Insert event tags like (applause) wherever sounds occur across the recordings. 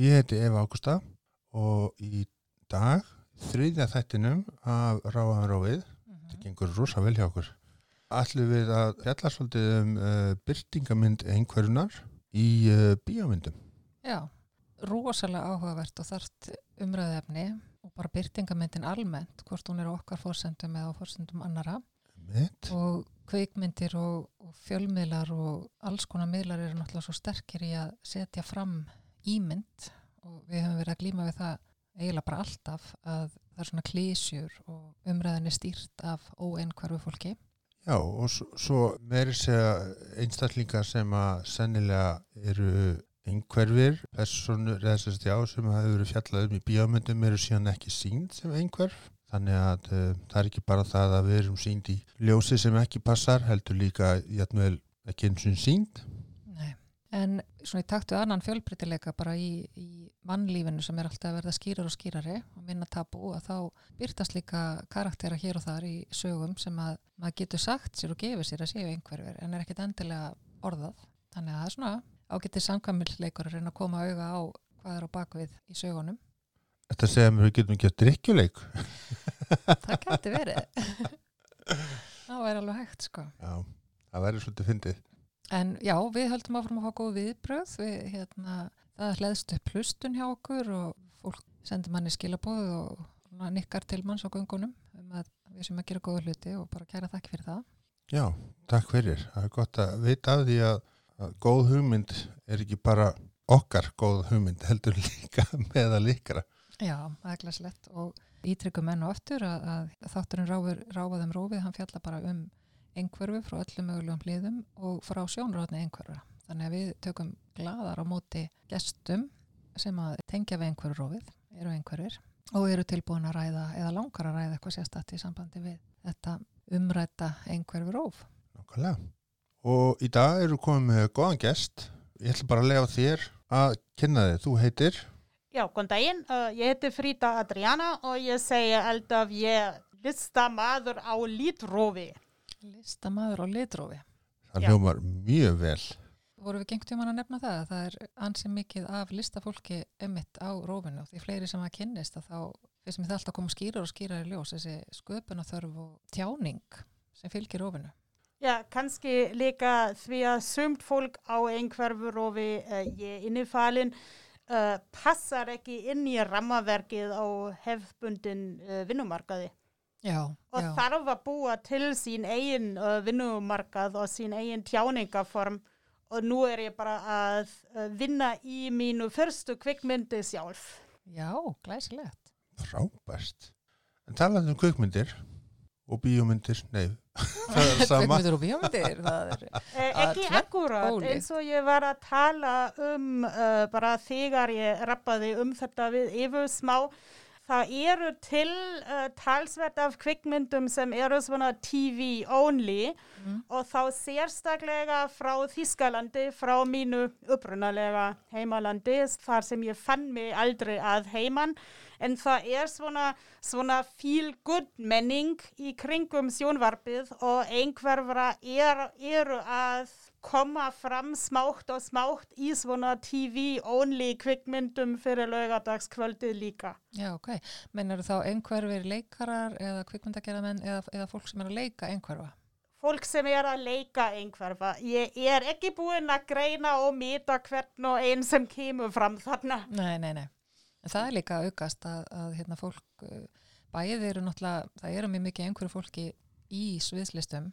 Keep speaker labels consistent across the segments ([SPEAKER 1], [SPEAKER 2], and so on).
[SPEAKER 1] Og ég heiti
[SPEAKER 2] Eva Ágústa og í dag þriðja þættinum af Ráðan Róið, það gengur rosa vel hjá okkur, ætlum við að fjalla svolítið um uh, byrtingamind einhverjunar í uh, bíómyndum.
[SPEAKER 1] Já, rosalega áhugavert og þart umræðefni og bara byrtingamyndin almennt, hvort hún er okkar fórsendum eða fórsendum annara
[SPEAKER 2] Mitt.
[SPEAKER 1] og kveikmyndir og, og fjölmiðlar og alls konar miðlar eru náttúrulega svo sterkir í að setja fram ímynd og við höfum verið að glíma við það eiginlega bara alltaf að það er svona klísjur og umræðinni stýrt af óeinhverfu fólki.
[SPEAKER 2] Já, og svo, meiri segja einstaklingar sem að sennilega eru einhverfir, personur eða þess að já, sem hafa verið fjallað um í bíómyndum eru síðan ekki sínd sem einhverf. Þannig að uh, það er ekki bara það að við erum sínd í ljósi sem ekki passar, heldur líka jætnuvel ekki eins og sínd.
[SPEAKER 1] En svona í taktu annan fjölbreytileika bara í, í mannlífinu sem er alltaf að verða skýrar og skýrari og minna tabu að þá byrtast líka karaktera hér og þar í sögum sem að maður getur sagt sér og gefið sér að séu einhverfur en er ekkit endilega orðað. Þannig að það er svona ágetið samkvæmilsleikur að reyna að koma auga á hvað er á bakvið í sögunum.
[SPEAKER 2] Þetta segja mér við getum ekki að drikkjuleik. (laughs)
[SPEAKER 1] Það gæti verið. (laughs) það væri alveg hægt sko.
[SPEAKER 2] Já, það væri svolítið fyndið.
[SPEAKER 1] En já, við höldum áfram að fá góð viðbröð. Við, hérna, það hlæðst upp hlustun hjá okkur og fólk sendir manni skilabóð og nikkar til manns á göngunum um að við sem að gera góða hluti og bara kæra þakki fyrir það.
[SPEAKER 2] Já, takk fyrir. Það er gott að vita af því að, að góð hugmynd er ekki bara okkar góð hugmynd, heldur líka (laughs) meðal ykkara.
[SPEAKER 1] Já, það er glæslegt og ítryggum enn og aftur að, að þátturinn ráfaðum rófið, hann fjalla bara um einhverfu frá öllum mögulegum hliðum og frá sjónráðni einhverfa. Þannig að við tökum gladar á móti gestum sem að tengja við einhverju rófið, eru einhverfir og eru tilbúin að ræða eða langar að ræða eitthvað sérstatt í sambandi við þetta umræta einhverfu róf.
[SPEAKER 2] Nákvæmlega. Og í dag eru komið með góðan gest. Ég ætla bara að lega þér að kynna þig. Þú heitir?
[SPEAKER 3] Já, góðan daginn. Uh, ég heiti Frida Adriana og ég segja alltaf ég listamaður á lítrófi.
[SPEAKER 1] Listamaður á litrófi.
[SPEAKER 2] Það
[SPEAKER 3] Já.
[SPEAKER 2] hljómar mjög vel.
[SPEAKER 1] Voru við gengt um hann að nefna það? Það er ansið mikið af listafólki emitt á rófinu og því fleiri sem að kynnist að þá finnst mér það alltaf að koma skýrar og skýrar í ljós þessi sköpunarþörf og tjáning sem fylgir rófinu.
[SPEAKER 3] Já, kannski líka því að sumt fólk á einhverfu rofi uh, ég innifalin uh, passar ekki inn í rammaverkið á hefðbundin uh, vinnumarkaði.
[SPEAKER 1] Já,
[SPEAKER 3] Og
[SPEAKER 1] já.
[SPEAKER 3] þarf að búa til sín eigin uh, vinnumarkað og sín eigin tjáningaform og nú er ég bara að uh, vinna í mínu fyrstu kvikmyndi sjálf.
[SPEAKER 1] Já, glæsilegt.
[SPEAKER 2] Frábært. En talað um kvikmyndir og bíómyndir, nei, (laughs) það er sama.
[SPEAKER 1] Kveikmyndir og bíómyndir, það er...
[SPEAKER 3] Eh, ekki akkurat,
[SPEAKER 1] ólíkt.
[SPEAKER 3] eins og ég var að tala um uh, bara þegar ég rappaði um þetta við yfir smá. Það eru til uh, talsvert af kvikmyndum sem eru svona TV only
[SPEAKER 1] Mm.
[SPEAKER 3] og þá sérstaklega frá Þískalandi, frá mínu upprunalega heimalandi, þar sem ég fann mig aldrei að heiman. En það er svona, svona feel good menning í kringum sjónvarpið og einhverfra er, eru að koma fram smátt og smátt í svona TV-only kvikmyndum fyrir laugadagskvöldið líka.
[SPEAKER 1] Já, ok. Menn eru þá einhverfir leikarar eða kvikmyndagerðamenn eða, eða fólk sem er að leika einhverfa?
[SPEAKER 3] Fólk sem er að leika einhverfa. Ég er ekki búinn að greina og mýta hvern og einn sem kemur fram þarna.
[SPEAKER 1] Nei, nei, nei. En það er líka aukast að, að hérna fólk, uh, bæði eru náttúrulega, það eru mjög mikið einhverju fólki í sviðslistum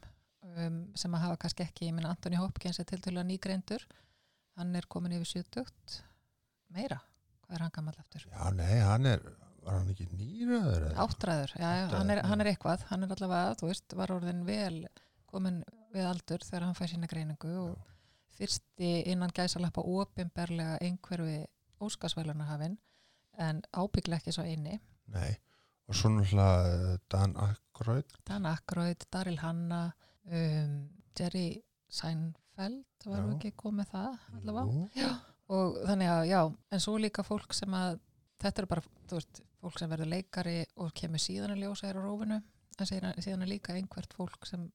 [SPEAKER 1] um, sem að hafa kannski ekki, ég minna Antoni Hopkins er til til að nýgreindur, hann er komin yfir 70 meira, hvað er hann gammal eftir?
[SPEAKER 2] Já, nei, hann er, var hann ekki nýraður?
[SPEAKER 1] Áttræður, já, já,
[SPEAKER 2] Áttræður,
[SPEAKER 1] hann er,
[SPEAKER 2] já.
[SPEAKER 1] hann er eitthvað, hann er allavega, þú veist, var orðin vel komin við aldur þegar hann fæði sína greiningu og fyrsti innan gæsalappa opinberlega einhverfi óskarsvælunarhafinn en ábygglega ekki svo eini.
[SPEAKER 2] Nei, og svo náttúrulega eh, Dan Aykroyd.
[SPEAKER 1] Dan Aykroyd, Daryl Hanna, um, Jerry Seinfeld, var
[SPEAKER 2] Já.
[SPEAKER 1] ekki komið það allavega? Og þannig að já, en svo líka fólk sem að, þetta er bara, þú veist, fólk sem verður leikari og kemur síðan að ljósa hér á rófinu, en síðan, síðan er líka einhvert fólk sem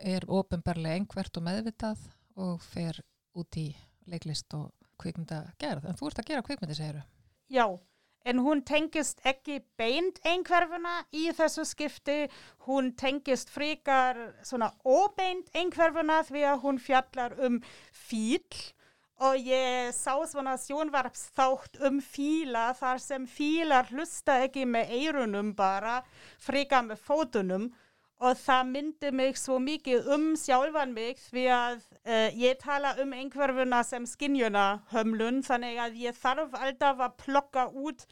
[SPEAKER 1] er ofinbarlega einhvert og meðvitað og fer út í leiklist og kvikmynda gerð. En þú ert að gera kvikmyndi, segiru.
[SPEAKER 3] Já, en hún tengist ekki beint einhverfuna í þessu skipti. Hún tengist frekar svona óbeint einhverfuna því að hún fjallar um fíl og ég sá svona sjónvarpsþátt um fíla þar sem fílar hlusta ekki með eirunum bara, frekar með fótunum og það myndi mig svo mikið um sjálfan mig því að uh, ég tala um einhverfuna sem skinjuna hömlun þannig að ég þarf alltaf að plokka út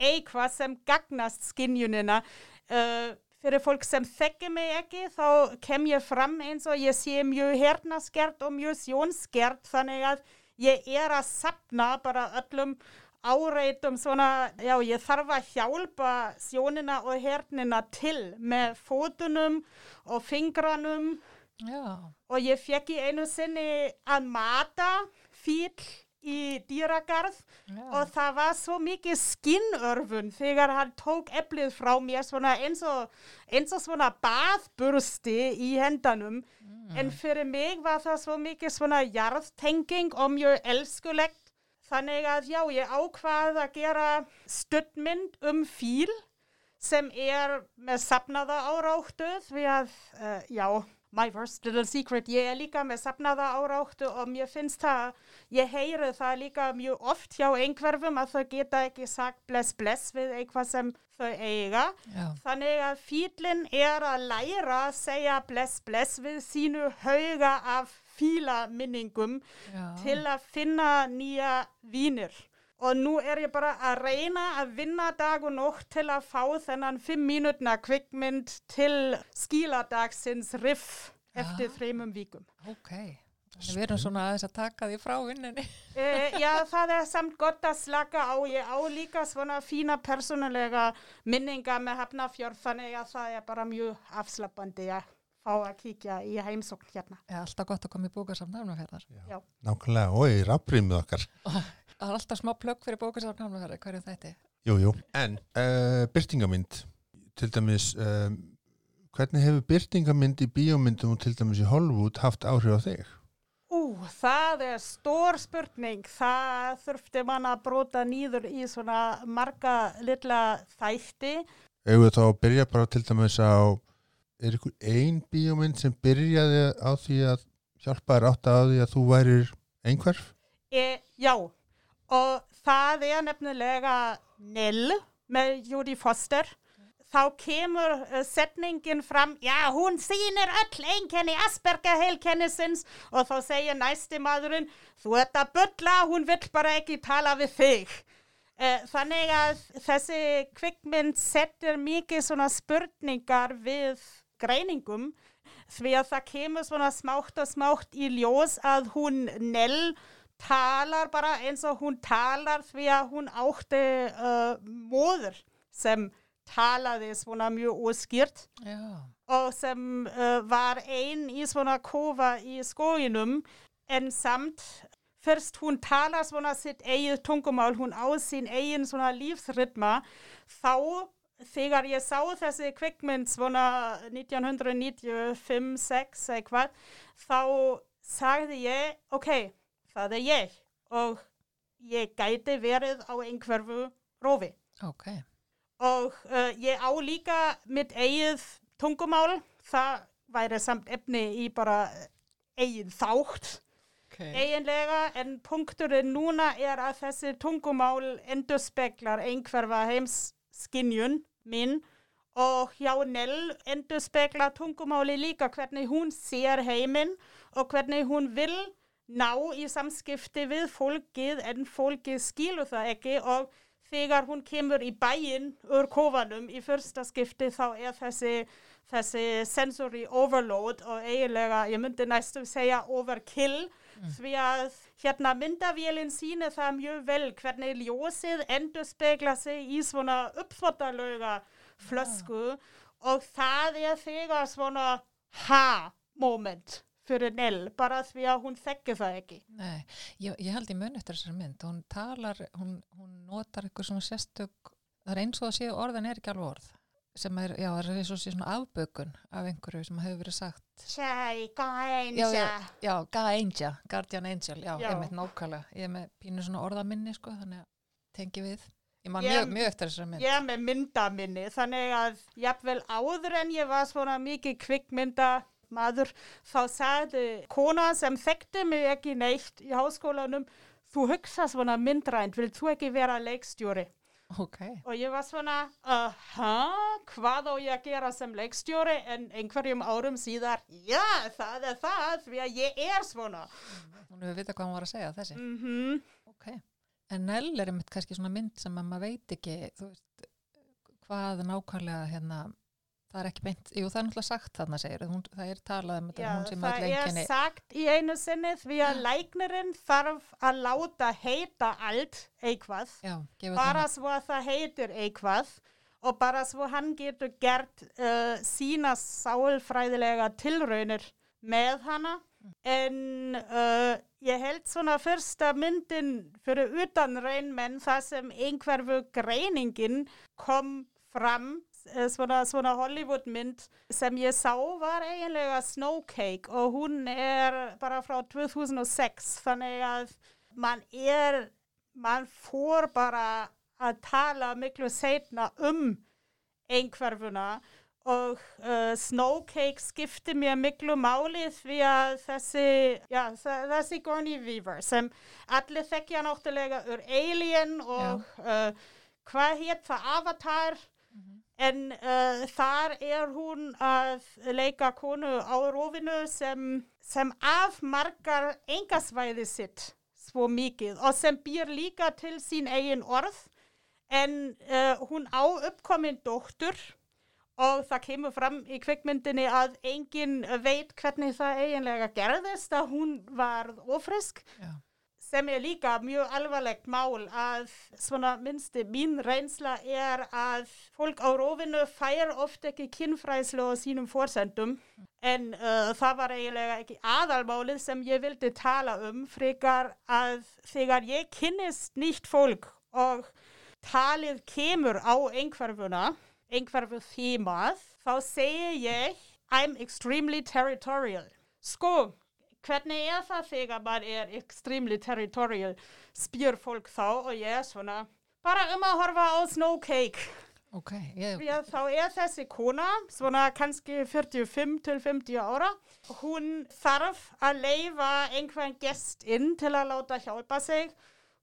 [SPEAKER 3] eitthvað sem gagnast skinjunina uh, fyrir fólk sem þekkir mig ekki þá kem ég fram eins og ég sé mjög hernaskert og mjög sjónskert þannig að ég er að sapna bara öllum áreitum svona, já ég þarf að hjálpa sjónina og hernina til með fótunum og fingranum.
[SPEAKER 1] Já,
[SPEAKER 3] og ég fekk í einu sinni að mata fíl í dýragarð
[SPEAKER 1] já.
[SPEAKER 3] og það var svo mikið skinnörfun þegar hann tók eplið frá mér svona eins og, eins og svona baðbursti í hendanum. En fyrir mig var það svo mikið svona jarðtenging og mjög elskulegt þannig að já, ég ákvað að gera stuttmynd um fíl sem er með sapnaða áráttu því að, uh, já, my worst little secret, ég er líka með sapnaða áráttu og mér finnst það, ég heyri það líka mjög oft hjá einhverfum að þau geta ekki sagt bless bless við eitthvað sem þau eiga.
[SPEAKER 1] já.
[SPEAKER 3] Þannig að fílinn er að læra að segja bless bless við sínu hauga af fílaminningum
[SPEAKER 1] já.
[SPEAKER 3] til að finna nýja vínir. Og nú er ég bara að reyna að vinna dag og nótt til að fá þennan fimm mínútna kvikmynd til skíladagsins riff eftir
[SPEAKER 1] Já.
[SPEAKER 3] þreymum vikum.
[SPEAKER 1] Ok. Þannig við erum svona aðeins að taka því frá vinninni.
[SPEAKER 3] E, já, það er samt gott að slaka á. Ég á líka svona fína persónulega minninga með Hafnarfjörð þannig að það er bara mjög afslappandi að fá að kíkja í heimsókn hérna.
[SPEAKER 1] Já, alltaf gott að koma í bókasafn námafjörðar.
[SPEAKER 3] Já.
[SPEAKER 2] Nákvæmlega, oi, rafrýmið okkar. (laughs)
[SPEAKER 1] Það er alltaf smá plögg fyrir bókasafn námafjörðar, hverju þetta?
[SPEAKER 2] Jú, jú. En uh, byrtingamind, til dæmis, um, hvernig hefur byrtingamind í bíómyndum og til dæmis í Hollywood haft áhrif á þig?
[SPEAKER 3] Ú, það er stór spurning. Það þurfti mann að brota nýður í svona marga lilla þætti.
[SPEAKER 2] Við þá að byrja bara til dæmis á, er ykkur ein bíómynd sem byrjaði á því að hjálpa þér átt að því að þú værir einhverf?
[SPEAKER 3] E, já, og það er nefnilega Nell með Judy Foster. Þá kemur uh, setningin fram, já, hún sýnir öll einkenni Asperger heilkennisins og þá segir næsti maðurinn, þú ert að bylla, hún vill bara ekki tala við þig. Uh, þannig að þessi kvikmynd setur mikið svona spurningar við greiningum því að það kemur svona smátt og smátt í ljós að hún Nell talar bara eins og hún talar því að hún átti uh, móður sem talaði svona mjög óskýrt
[SPEAKER 1] Já,
[SPEAKER 3] og sem uh, var ein í svona kofa í skóginum en samt fyrst hún talar svona sitt eigið tungumál, hún á sín eigin svona lífsrytma þá þegar ég sá þessi kvikmynd svona 1995-6 eitthvað þá sagði ég, ok, það er ég og ég gæti verið á einhverfu rófi
[SPEAKER 1] ok.
[SPEAKER 3] og uh, ég á líka mitt eigið tungumál, það væri samt efni í bara eigin þátt
[SPEAKER 1] okay.
[SPEAKER 3] eiginlega, en punkturinn núna er að þessi tungumál endurspeglar einhverfa heimskinjun minn. Og hjá Nell endurspeglar tungumáli líka hvernig hún sér heiminn og hvernig hún vil ná í samskipti við fólkið en fólkið skilur það ekki. Og þegar hún kemur í bæinn úr kofanum í fyrsta skipti þá er þessi, þessi sensory overload og eiginlega, ég myndi næstum segja overkill því að hérna myndavélinn sýnir það mjög vel hvernig ljósið endur spekla sig í svona uppþvottalöga flösku og það er þegar svona ha-moment fyrir Nell, bara því að hún þekkir það ekki.
[SPEAKER 1] Nei, ég, ég held í mun eftir þessari mynd. Hún talar, hún, hún notar eitthvað svona sérstök, það er eins og að séu orðin er ekki alveg orð. Sem er, já, það er eins og sé svona afbökun af einhverju sem hefur verið sagt.
[SPEAKER 3] Tjæ, gæn,
[SPEAKER 1] Já, já, Ga-Angel, Guardian Angel já,
[SPEAKER 3] Já.
[SPEAKER 1] ég mitt nákvæmlega. Ég með pínu svona orðaminni, sko, þannig að tengi við. Ég man
[SPEAKER 3] Ég-
[SPEAKER 1] mjög, mjög eftir þessari mynd.
[SPEAKER 3] Ég er með myndaminni, þannig að jafnvel áður en ég var svona mikið kvikmynda maður, þá sagði kona sem þekkti mig ekki neitt í háskólanum, þú hugsa svona myndrænt, vilt þú ekki vera leikstjóri?
[SPEAKER 1] Ok,
[SPEAKER 3] Og ég var svona, aha, hvað á ég að gera sem leikstjóri? En einhverjum árum síðar, já, það er það, því að ég er svona.
[SPEAKER 1] hún hefur vitað hvað hún var að segja þessi
[SPEAKER 3] Mm
[SPEAKER 1] ok, en Nell er einmitt kannski svona mynd sem að maður veit ekki þú veist, hvað nákvæmlega hérna, það er ekki beint jú, það er náttúrulega sagt þarna segir hún, það er talað um þetta,
[SPEAKER 3] Já,
[SPEAKER 1] hún sem
[SPEAKER 3] það
[SPEAKER 1] öll
[SPEAKER 3] er
[SPEAKER 1] einkenni
[SPEAKER 3] sagt í einu sinni því að (gasps) læknirinn þarf að láta heita allt eitthvað,
[SPEAKER 1] já,
[SPEAKER 3] bara
[SPEAKER 1] það
[SPEAKER 3] svo að það heitir eitthvað og bara svo hann getur gert uh, sína sálfræðilega tilraunir með hana. En uh, ég held svona fyrsta myndin fyrir utan reynmenn það sem einhverfu greiningin kom fram svona, svona Hollywood mynd sem ég sá var eiginlega Snowcake og hún er bara frá 2006 þannig að man er man fór bara að tala miklu setna um einhverfuna og uh, Snowcake skipti mér miklu máli því að þessi, já, þessi Gorny Weaver sem allir þekkja náttúrulega ur Alien og uh, hvað hétt það? Avatar en uh, þar er hún að leika konu á rófinu sem, sem afmarkar engasvæði sitt svo mikið og sem býr líka til sín eigin orð en uh, hún á uppkomin dóttur og það kemur fram í kvikmyndinni að enginn veit hvernig það eiginlega gerðist að hún var ofrisk
[SPEAKER 1] Já.
[SPEAKER 3] Sem er líka mjög alvarlegt mál að svona minnsti mín reynsla er að fólk á rófinu fær oft ekki kynfræðslu á sínum fórsendum en uh, það var eiginlega ekki aðalmálið sem ég vildi tala um frekar að þegar ég kynnist nýtt fólk og talið kemur á einhverfuna einhverfu þýmað þá segi ég I'm extremely territorial. Sko hvernig er það þegar maður er extremely territorial spyr fólk þá og ég er svona bara um að horfa á Snowcake
[SPEAKER 1] ok, ég,
[SPEAKER 3] Já, þá er þessi kona, svona kannski 45 til 50 ára. Hún þarf að leifa einhvern gest inn til að láta hjálpa sig.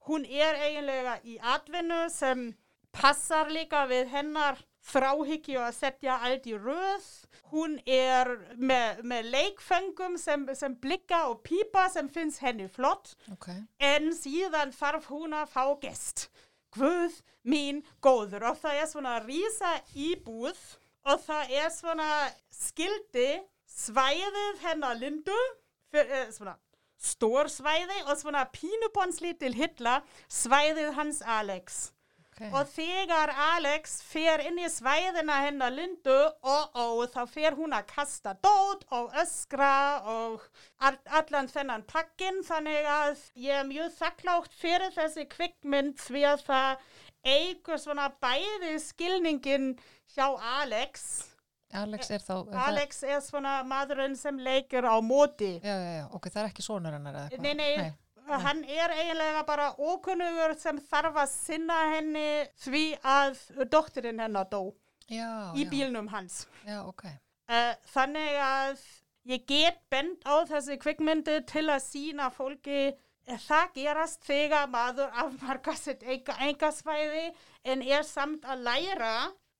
[SPEAKER 3] Hún er eiginlega í atvinnu sem passar líka við hennar þráhyggju að setja allt í röð. Hún er með, með leikfengum sem, sem blikka og pípa sem finnst henni flott
[SPEAKER 1] ok
[SPEAKER 3] en síðan þarf hún að fá gest. Guð mín góður og það er svona rísa íbúð og það er svona skildi svæðið hennar Lindu, fyr, eh, svona stór svæði og svona pínuponslitil hilla svæðið hans Alex.
[SPEAKER 1] Ok,
[SPEAKER 3] Og þegar Alex fer inn í svæðina hennar Lindu og, og þá fer hún að kasta dót og öskra og all, allan þennan pakkin þannig að ég er mjög þakklátt fyrir þessi kvikmynd því að það eigur svona bæði skilningin hjá Alex.
[SPEAKER 1] Alex er þá er
[SPEAKER 3] Alex er svona maðurinn sem leikir á móti.
[SPEAKER 1] já, já, já, ok, það er ekki sonur hennar eða eitthvað
[SPEAKER 3] Nei, nei, hann er eiginlega bara ókunnugur sem þarf að sinna henni því að dóttirinn hennar dó
[SPEAKER 1] já,
[SPEAKER 3] í
[SPEAKER 1] já,
[SPEAKER 3] bílnum hans.
[SPEAKER 1] já, ok
[SPEAKER 3] Uh, þannig að ég get bent á þessi kvikmyndi til að sína fólki að það gerast þegar maður afmarka sitt enga, engasvæði en er samt að læra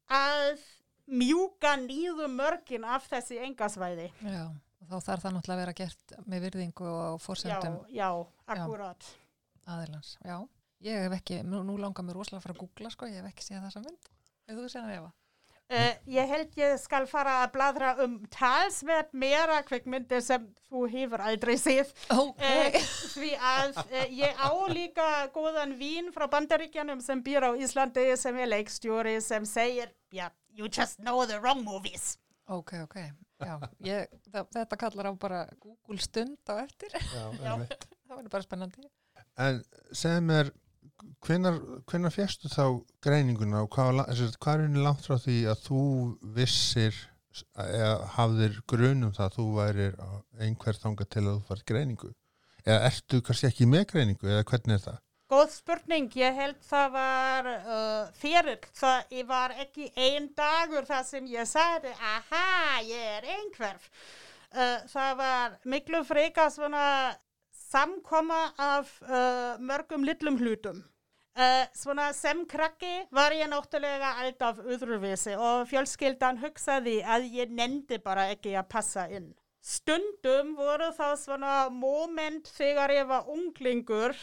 [SPEAKER 3] að mjúka nýðu mörgin af þessi engasvæði.
[SPEAKER 1] já, þá þarf það náttúrulega að vera gert með virðingu og
[SPEAKER 3] Já,
[SPEAKER 1] forsendum
[SPEAKER 3] já, akkurat.
[SPEAKER 1] aðilans, já ég hef ekki, nú, nú langar mér rosalega að fara að googla sko, ég hef ekki séð þessa mynd hefur þú séð hana Eva?
[SPEAKER 3] Uh, ég held ég skal fara að bladra um talsvert meira kvikmyndir sem þú hefur aldrei séð.
[SPEAKER 1] ok,
[SPEAKER 3] Eh, því að uh, ég á líka góðan vín frá bandaríkjanum sem býr á Íslandi sem er leikstjóri sem segir, já, you just know the wrong movies.
[SPEAKER 1] ok, ok já, ég, það, þetta kallar á bara Google stund á eftir
[SPEAKER 2] Já, (laughs)
[SPEAKER 3] Já.
[SPEAKER 1] það verður bara spennandi
[SPEAKER 2] En segð mér, hvenar fjastu þá greininguna og hvað, hvað er henni langt frá því að þú vissir eða hafðir grunum það að þú værir einhver þanga til að þú fær greiningu eða ertu kannski ekki með greiningu eða hvernig er það?
[SPEAKER 3] Góð spurning, ég held það var uh, fyrir, það var ekki einn dagur þar sem ég sagði, aha, ég er einhverf. Uh, það var miklu frekar svona samkoma af uh, mörgum litlum hlutum. Uh, svona sem krakki var ég náttúrulega alltaf öðruvísi og fjölskyldan hugsaði að ég nefndi bara ekki að passa inn. Stundum voru þá svona moment þegar ég var unglingur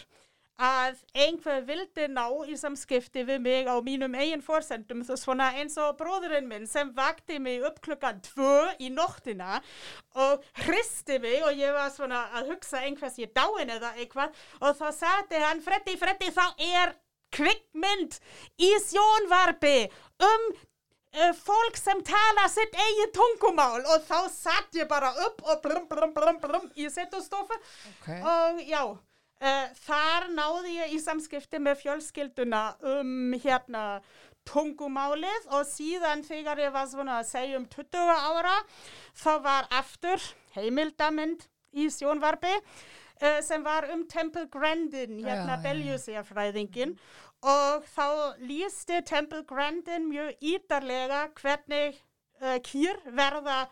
[SPEAKER 3] að einhver vildi ná í samskipti við mig á mínum eigin fórsendum svo svona eins og bróðurinn minn sem vakti mig upp klukkan tvö í nóttina og hristi mig og ég var svona að hugsa einhvers ég dáin eða eitthvað og þá sagði hann Freddi, Freddi þá er kvikmynd í sjónvarpi um uh, fólk sem tala sitt eigin tungumál og þá satt ég bara upp og blum blum blum blum í settostofu
[SPEAKER 1] Okay.
[SPEAKER 3] og já, þar náði ég í samskipti með fjölskylduna um hérna tungumálið og síðan þegar ég var svona að segja um 20 ára þá var aftur heimildamind í sjónvarpi uh, sem var um Temple Grandin, hérna beljusérfræðingin og þá lísti Temple Grandin mjög ítarlega hvernig uh, kýr verða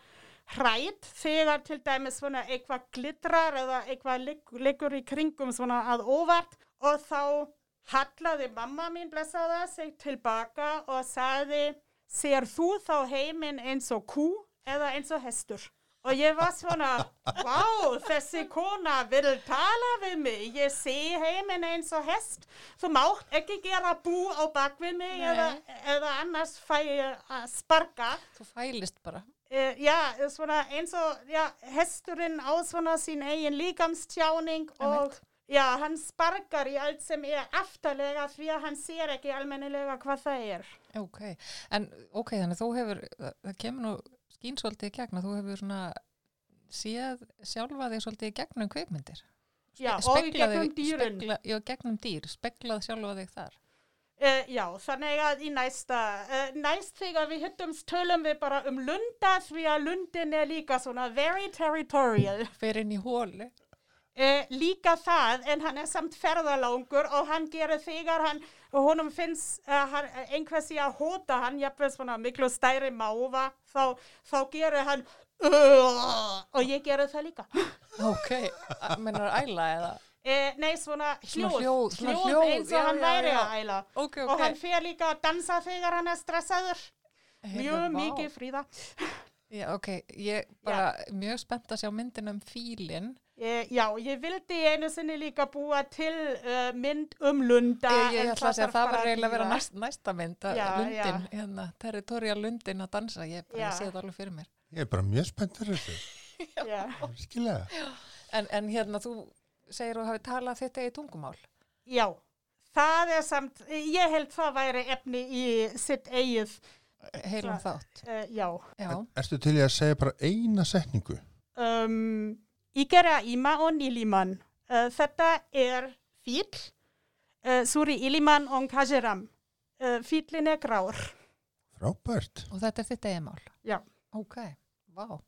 [SPEAKER 3] hrætt þegar til dæmis svona eitthvað glitrar eða eitthvað ligg- liggur í kringum svona að óvart og þá hallaði mamma mín blessaða sig tilbaka og sagði sér þú þá heiminn eins og kú eða eins og hestur? Og ég var svona vá þessi kona vil tala við mig. Ég sé heiminn eins og hest. Þú mátt ekki gera bú á bakvið mig eða, eða annars fæ ég að sparka.
[SPEAKER 1] Þú fælist bara.
[SPEAKER 3] Uh, já, svona eins og já, hesturinn á svona sín eigin líkamstjáning og já, hann sparkar í allt sem er aftalega því að hann sér ekki almennilega hvað það er.
[SPEAKER 1] Ok, en ok, þannig þú hefur, það kemur nú skín svolítið í gegn að þú hefur svona séð sjálfa þig svolítið í gegnum kveikmyndir.
[SPEAKER 3] Já, og í gegnum dýrin.
[SPEAKER 1] Spegla, já, gegnum dýr, speglað sjálfa þig þar.
[SPEAKER 3] Uh, já, þannig að í næsta, uh, næst þegar við hittumst tölum við bara um lunda því að lundin er líka svona very territorial. (laughs)
[SPEAKER 1] Fyrir inn í hóli.
[SPEAKER 3] Uh, líka það, en hann er samt ferðalangur og hann gerir þegar hann, honum finnst hann, einhversi að hóta hann, jafnveg svona miklu stærri máva, þá, þá gerir hann og ég gerir það líka.
[SPEAKER 1] Ok, (laughs) mennar æla eða?
[SPEAKER 3] Uh, nei, svona
[SPEAKER 1] Svona
[SPEAKER 3] hljóð,
[SPEAKER 1] hljóð, svona
[SPEAKER 3] hljóð
[SPEAKER 1] hljóð,
[SPEAKER 3] eins og
[SPEAKER 1] já,
[SPEAKER 3] hann
[SPEAKER 1] já,
[SPEAKER 3] væri
[SPEAKER 1] já.
[SPEAKER 3] að æla.
[SPEAKER 1] Ok, ok.
[SPEAKER 3] Og hann fer líka að dansa þegar hann er stressaður.
[SPEAKER 1] Heyrðu,
[SPEAKER 3] Mjög
[SPEAKER 1] vá.
[SPEAKER 3] mikið fríða.
[SPEAKER 1] Já, ok, ég bara mjög spennt að sjá myndin um fílinn.
[SPEAKER 3] Uh, já, ég vildi einu sinni líka búa til uh, mynd um lunda.
[SPEAKER 1] Ég, ég
[SPEAKER 3] en
[SPEAKER 1] ætla að segja að það var eiginlega að vera næst, næsta mynd, að
[SPEAKER 3] Já,
[SPEAKER 1] lundin, hérna, territorial lundin að dansa, ég bara sé það alveg fyrir mér.
[SPEAKER 2] Ég er bara mjög spennt fyrir þessu. (laughs)
[SPEAKER 3] Já.
[SPEAKER 2] Skilega.
[SPEAKER 1] En, en hérna, þú segir og hafi talað þetta í tungumál.
[SPEAKER 3] Já, það er samt, ég held það væri efni í sitt eigið,
[SPEAKER 1] Heilum
[SPEAKER 3] Það-
[SPEAKER 1] þátt.
[SPEAKER 3] uh, já.
[SPEAKER 1] Já,
[SPEAKER 2] Ertu til í að segja bara eina setningu?
[SPEAKER 3] Um, Ikera Ima og Niliman, uh, þetta er fíl, uh, Suri Iliman og Kajiram. Uh, fílin er grár.
[SPEAKER 2] Frábært.
[SPEAKER 1] og þetta er þitt eigimál.
[SPEAKER 3] Já.
[SPEAKER 1] Ok, vá.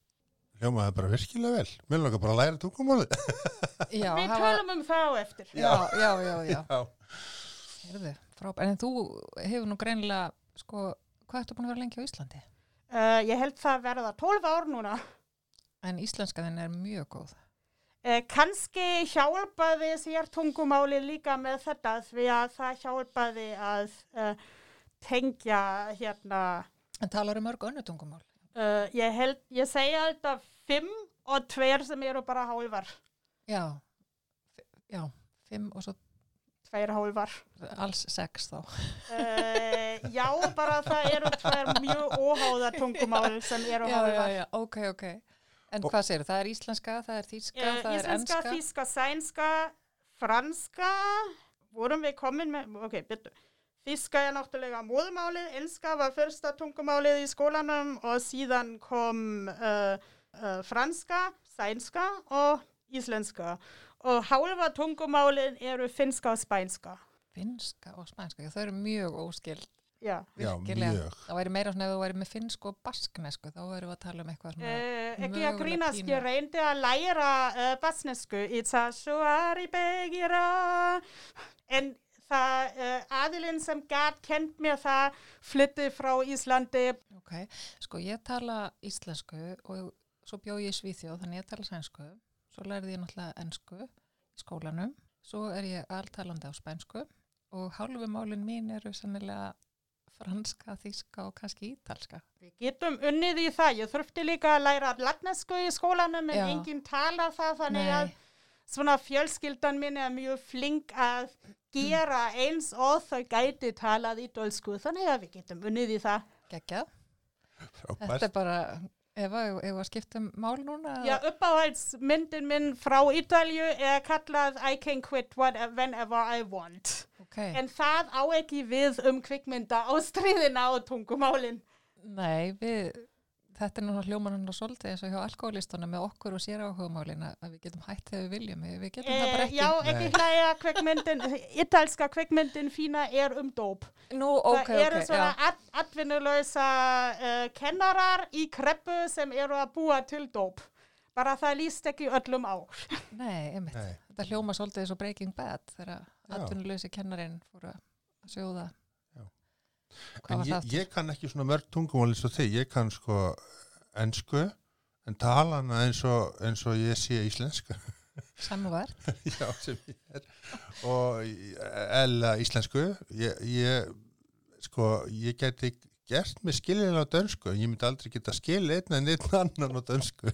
[SPEAKER 2] Hljómaði bara virkilega vel. Mér langar bara að læra tungumálið. (laughs)
[SPEAKER 1] Já,
[SPEAKER 3] Við tölum um það á eftir.
[SPEAKER 1] já, já, já, já.
[SPEAKER 2] Já.
[SPEAKER 1] Frábært. En þú hefur nú greinilega, sko, hvað ertu búin að vera lengi á Íslandi?
[SPEAKER 3] Uh, ég held það verða 12 ár núna.
[SPEAKER 1] En íslenska þinn er mjög góð.
[SPEAKER 3] Uh, Kanski hjálpaði sér tungumáli líka með þetta því að það hjálpaði að uh, tengja hérna
[SPEAKER 1] En talar um mörg önnu tungumál?
[SPEAKER 3] Uh, ég held, ég segja alltaf fimm og tveir sem eru bara hálfar.
[SPEAKER 1] Já, já, fimm og svo
[SPEAKER 3] Tveir hálfar.
[SPEAKER 1] alls sex þá.
[SPEAKER 3] Uh, já, bara það eru tveir mjög óháða tungumál sem eru
[SPEAKER 1] Já, já,
[SPEAKER 3] hálfar.
[SPEAKER 1] já, ok, ok. En
[SPEAKER 2] Og-
[SPEAKER 1] hvað segir það? er íslenska, það er þýska,
[SPEAKER 3] Uh,
[SPEAKER 1] það er
[SPEAKER 3] íslenska,
[SPEAKER 1] enska?
[SPEAKER 3] þíska, sænska, franska, vorum við komin með, ok, bitur. Þíska er náttúrulega móðumálið, enska var fyrsta tungumálið í skólanum og síðan kom uh, uh, franska, sænska og íslenska. Og hálfa tungumálið eru finska og spænska.
[SPEAKER 1] Finnska og spænska, þau eru mjög óskild.
[SPEAKER 3] Ja.
[SPEAKER 2] Já,
[SPEAKER 1] Virkilega.
[SPEAKER 2] mjög.
[SPEAKER 1] Það væri meira svona ef þú væri með finnsk og basknesku, þá væri við að tala um eitthvað svona.
[SPEAKER 3] Uh, ekki að grínast, ég reyndi að læra uh, basnesku í það sjóari begira en það uh, aðilinn sem gæt kent mér það flytti frá Íslandi
[SPEAKER 1] Ok, sko ég tala íslensku og svo bjó ég í Svíþjóð, þannig ég tala sænsku. Svo lærði ég náttúrulega ensku í skólanum. Svo er ég alltalandi á spænsku og hálfu málin mín eru sennilega franska, þíska og kannski ítalska.
[SPEAKER 3] Við getum unnið í það, ég þurfti líka að læra latnesku í skólanum en
[SPEAKER 1] Já.
[SPEAKER 3] enginn tala það þannig
[SPEAKER 1] Nei.
[SPEAKER 3] að svona fjölskyldan minn er mjög flink að gera eins og þau gæti talað í dölsku þannig að við getum unnið í það.
[SPEAKER 1] Geggjað. Þetta er bara, ef að, ef að skipta um mál núna?
[SPEAKER 3] Já, uppáhaldsmyndin minn frá Ítalju er kallað I can quit whatever, whenever I want.
[SPEAKER 1] Ok,
[SPEAKER 3] En það á ekki við um kvikmynda á stríðina og tungumálin.
[SPEAKER 1] nei, við, þetta er nú hljóman hann og svolítið eins og hjá alkoholistunum með okkur og sér áhugamálin að við getum hætt þegar við viljum, við getum það bara
[SPEAKER 3] Eh,
[SPEAKER 1] ekki.
[SPEAKER 3] já, ekki
[SPEAKER 2] Nei.
[SPEAKER 3] hlæja kvikmyndin, ítalska kvikmyndin fína er um dóp.
[SPEAKER 1] Nú, ok,
[SPEAKER 3] það eru
[SPEAKER 1] ok,
[SPEAKER 3] svona atvinnulösa uh, kennarar í kreppu sem eru að búa til dóp. Bara það líst ekki öllum á.
[SPEAKER 1] Nei, einmitt.
[SPEAKER 2] Nei.
[SPEAKER 1] Þetta hljóma svolítið eins og Breaking Bad þegar
[SPEAKER 2] Já.
[SPEAKER 1] atvinnuleysi kennarinn fór að sjóða.
[SPEAKER 2] En
[SPEAKER 1] var
[SPEAKER 2] ég, ég kann ekki svona mörg tungumál eins og þig, ég kann sko ensku, en tala hana eins og, eins og ég sé íslenska, (laughs)
[SPEAKER 1] Samúverð?
[SPEAKER 2] já, sem ég er, og eða íslensku, ég, ég, sko, ég geti gert mig skiljilega á dönsku, ég myndi aldrei geta skilja einn en einn annan á dönsku.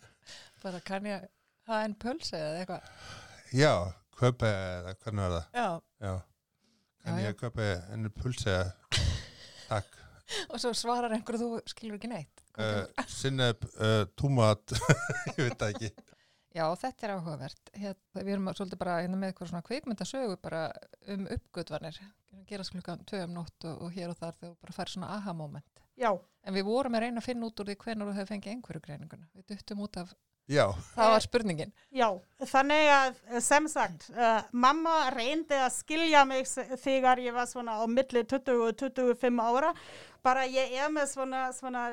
[SPEAKER 2] (laughs)
[SPEAKER 1] Bara kann ég hafa en pölsi eða eitthvað?
[SPEAKER 2] Já, köpe, eða hvernig var það?
[SPEAKER 1] Já.
[SPEAKER 2] Já, kann
[SPEAKER 1] Já,
[SPEAKER 2] ég köpe en pulse, takk. (laughs)
[SPEAKER 1] Og svo svarar einhverju þú skilur ekki neitt.
[SPEAKER 2] Uh, sinneb, uh, túmat, ég veit það ekki.
[SPEAKER 1] Já, þetta er áhugavert. Hér, við erum svolítið bara hérna með eitthvað svona kvikmyndasögu bara um uppgötvanir. Gerast klukkan tvö um nótt og, og hér og þar þegar þú bara fær svona aha-moment.
[SPEAKER 3] Já,
[SPEAKER 1] En við vorum að reyna að finna út úr því hvenar þú hefur fengið einhverju greininguna. Við duttum út af,
[SPEAKER 2] Já,
[SPEAKER 1] það var spurningin.
[SPEAKER 3] já. Þannig að eh, sem sagt, uh, mamma reyndi að skilja mig þegar ég var svona á milli 20 og 25 ára. Bara ég er með svona, svona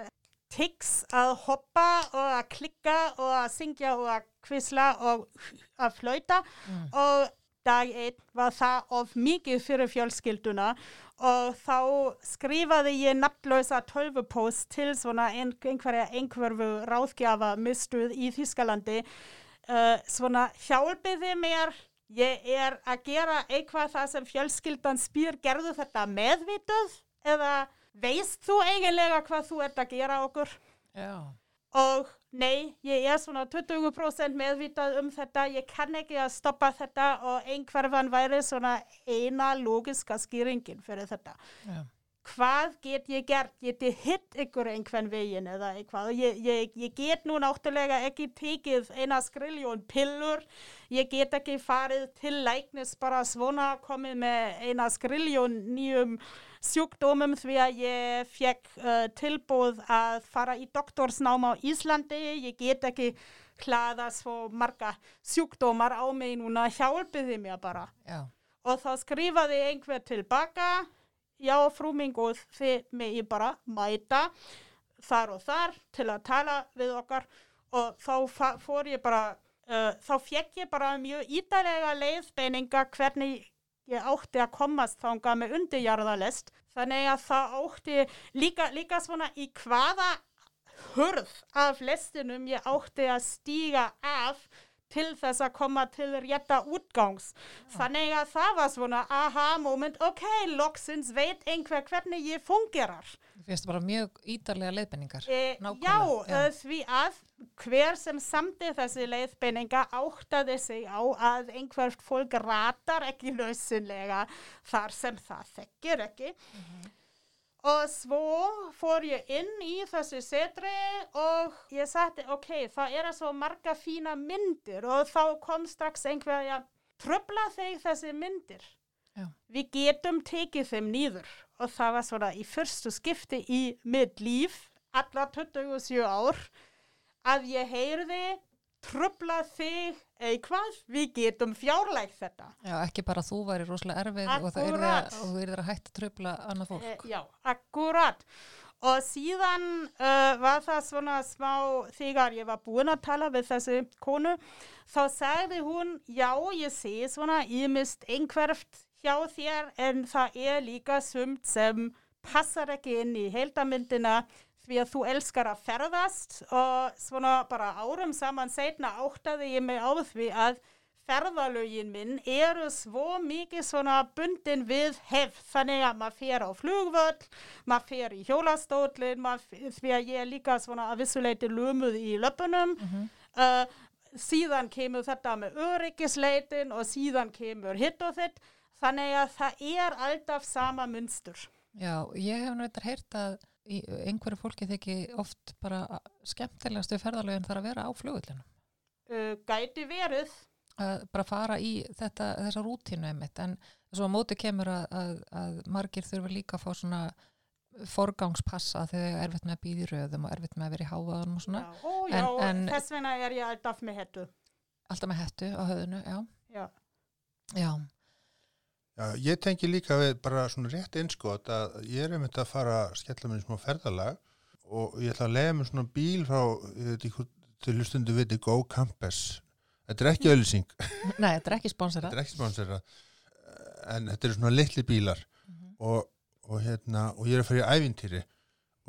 [SPEAKER 3] tics að hoppa og að klikka og að syngja og að kvisla og að flauta.
[SPEAKER 1] Mm.
[SPEAKER 3] og dag einn var það of mikið fyrir fjölskylduna og þá skrifaði ég nafnlösa tölvupost til svona ein, einhverja einhverfu ráðgjafa mistuð í Þískalandi uh, svona hjálpiði mér ég er að gera eitthvað það sem fjölskyldan spyr gerðu þetta meðvituð eða veist þú eiginlega hvað þú ert að gera okkur
[SPEAKER 1] Já.
[SPEAKER 3] og nei, ég er svona 20% meðvitað um þetta, ég kann ekki að stoppa þetta og einhverfan væri svona eina logiska skýringin fyrir þetta.
[SPEAKER 1] Já.
[SPEAKER 3] Hvað get ég gert? Get ég hitt ykkur einhvern veginn eða eitthvað? Ég, ég, ég get nú náttúrulega ekki tekið eina skriljón pillur, ég get ekki farið til læknis bara svona komið með eina skriljón nýjum sjúkdómum því að ég fekk uh, tilbúð að fara í doktorsnám á Íslandi. Ég get ekki hlaða svo marga sjúkdómar á mig núna, hjálpiði mér bara.
[SPEAKER 1] Já.
[SPEAKER 3] Og þá skrifaði einhver tilbaka, já frú minn góð, þið megi bara mæta þar og þar til að tala við okkar og þá fór ég bara, uh, þá fekk ég bara mjög ítalega leiðbeininga hvernig ég átti að komast þangað með undirjarðalest. Þannig að það átti líka, líka svona í hvaða hurð af lestinum ég átti að stíga af til þess að koma til rétta útgangs. Þannig að það var svona aha moment, ok, loksins veit einhver hvernig ég fungerar.
[SPEAKER 1] Þú finnst bara mjög ítarlega leiðbenningar.
[SPEAKER 3] E, já,
[SPEAKER 1] Nákvæmlega, já.
[SPEAKER 3] já. því að hver sem samti þessi leiðbeininga áttaði sig á að einhvert fólk ratar ekki lausinlega þar sem það þekkir ekki. Og svo fór ég inn í þessi setri og ég sagði, ok, það eru svo marga fína myndir og þá kom strax einhverja, tröfla þig þessi myndir.
[SPEAKER 1] Já.
[SPEAKER 3] Við getum tekið þeim nýður og það var svona í fyrstu skipti í mitt líf, alla 27 ár, að ég heyrði tröfla þig eitthvað, við getum fjárlegt þetta.
[SPEAKER 1] Já, ekki bara þú væri rosalega erfið að, og þú yrði að hætta tröfla annað fólk.
[SPEAKER 3] Eh, já, akkurat. Og síðan uh, var það svona smá, þegar ég var búin að tala við þessi konu, þá sagði hún, já, ég sé svona, ég mist einhverft hjá þér, en það er líka sumt sem passar ekki inn í heildamyndina, því að þú elskar að ferðast og svona bara árum saman setna áttaði ég mig á því að ferðalögin minn eru svo mikið svona bundin við hefð þannig að maður fer á flugvöll, maður fer í hjólastólinn, því að ég er líka svona að vissuleiti lumuð í löpunum. uh, síðan kemur þetta með öryggisleitin og síðan kemur hitt og þitt. Þannig að það er alltaf sama munstur.
[SPEAKER 1] Já, ég hef eitthvað heyrt að einhverju fólki þykki oft bara skemmtilegastu ferðalögin þarf að vera á flugullinu.
[SPEAKER 3] Uh, gæti verið.
[SPEAKER 1] Að bara fara í þetta, þessa rútínu einmitt, en svo á móti kemur að, að, að margir þurfa líka að fá svona forgangspassa þegar er erfitt með að býða í röðum og erfitt með að vera í háaðunum og svona.
[SPEAKER 3] Já, ó, já,
[SPEAKER 1] En- en-
[SPEAKER 3] þess vegna er ég alltaf með hettu.
[SPEAKER 1] Alltaf með hettu á höfðinu, já.
[SPEAKER 3] Já.
[SPEAKER 1] Já,
[SPEAKER 2] Já, ég tengi líka við bara svona rétt einskot að ég er einmitt að fara að skella mér í smá ferðalag og ég ætla að leiða mér svona bíl frá, ég veit ekki hvort hlustundu viti, Go Campus. Þetta er ekki öllusing, (laughs)
[SPEAKER 1] nei, þetta er ekki sponsorað.
[SPEAKER 2] þetta er ekki sponsera, en þetta eru svona litli bílar. Og, og, hérna, og ég er að fara í ævintýri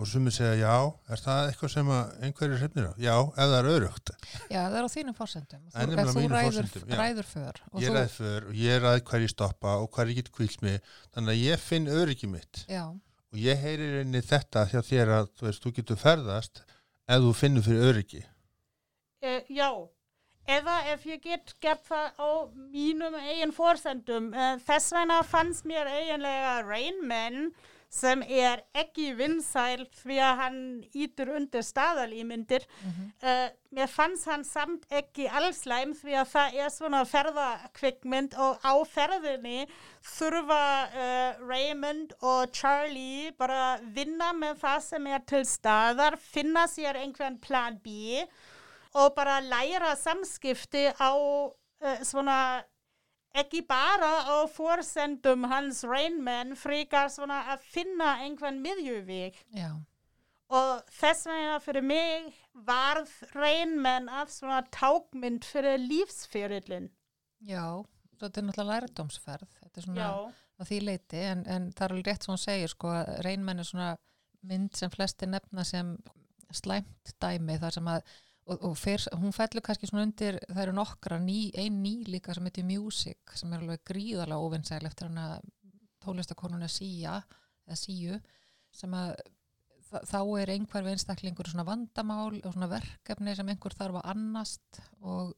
[SPEAKER 2] og sumir segja, já, er það eitthvað sem að einhverju hrefnir á? Já, ef það er örugt.
[SPEAKER 1] Já, það er á þínum fórsendum.
[SPEAKER 2] Það er
[SPEAKER 1] Þú, þú
[SPEAKER 2] mínum
[SPEAKER 1] ræður, ræður för. og
[SPEAKER 2] Ég ræði för og ég ræði hver ég stoppa og hver ég get kvílt mig, þannig að ég finn öryggi mitt.
[SPEAKER 1] Já,
[SPEAKER 2] og ég heyrir einni þetta hjá þér að þú veist, þú getur ferðast ef þú finnur fyrir öryggi
[SPEAKER 3] Uh, já, eða ef ég get gert það á mínum eigin fórsendum. Uh, þess vegna fannst mér eiginlega Rain Man sem er ekki vinsæl því að hann ítur undir staðalímyndir. Uh, mér fannst hann samt ekki allslæm því að það er svona ferðakvikmynd og á ferðinni þurfa uh, Raymond og Charlie bara vinna með það sem er til staðar, finna sér einhvern plan B og bara læra samskipti á uh, svona ekki bara á forsendum hans Rainman frekar svona að finna einhvern miðjuveg
[SPEAKER 1] já,
[SPEAKER 3] og þess vegna fyrir mig varð Rainman að svona tákmynd fyrir lífsferillin.
[SPEAKER 1] já. Þetta er náttúrulega lærdómsferð. Þetta er svona
[SPEAKER 3] Já,
[SPEAKER 1] á því leiti, en, en það er alveg rétt sem hún segir, sko, að reynmenn er svona mynd sem flesti nefna sem slæmt dæmi þar sem að og, og fyr, hún fellur kannski svona undir það eru nokkra, ný, ein ný líka sem heitir Music, sem er alveg gríðalega óvinnsæl eftir hana tónlistakonuna Sía, eða Síu sem að þá er einhver einstaklingur svona vandamál og svona verkefni sem einhver þarf að annast og,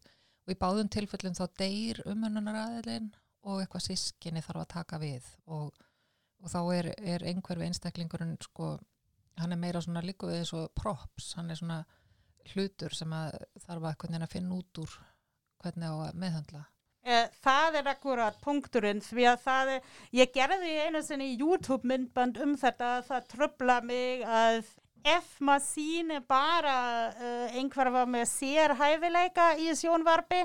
[SPEAKER 1] og í báðum tilfellum þá deyr umönnunar og eitthvað sískinni þarf að taka við og, og þá er, er einhver við einstaklingurinn sko, hann er meira svona líka við og props, hann er svona hlutur sem að þarf að að finna út úr hvernig á að meðhandla
[SPEAKER 3] Eh, það er akkurat punkturinn því að það er, ég gerði einu sinni YouTube myndband um þetta það tröfla mig að ef maður síni bara uh, einhver var með sérhæfileika í sjónvarpi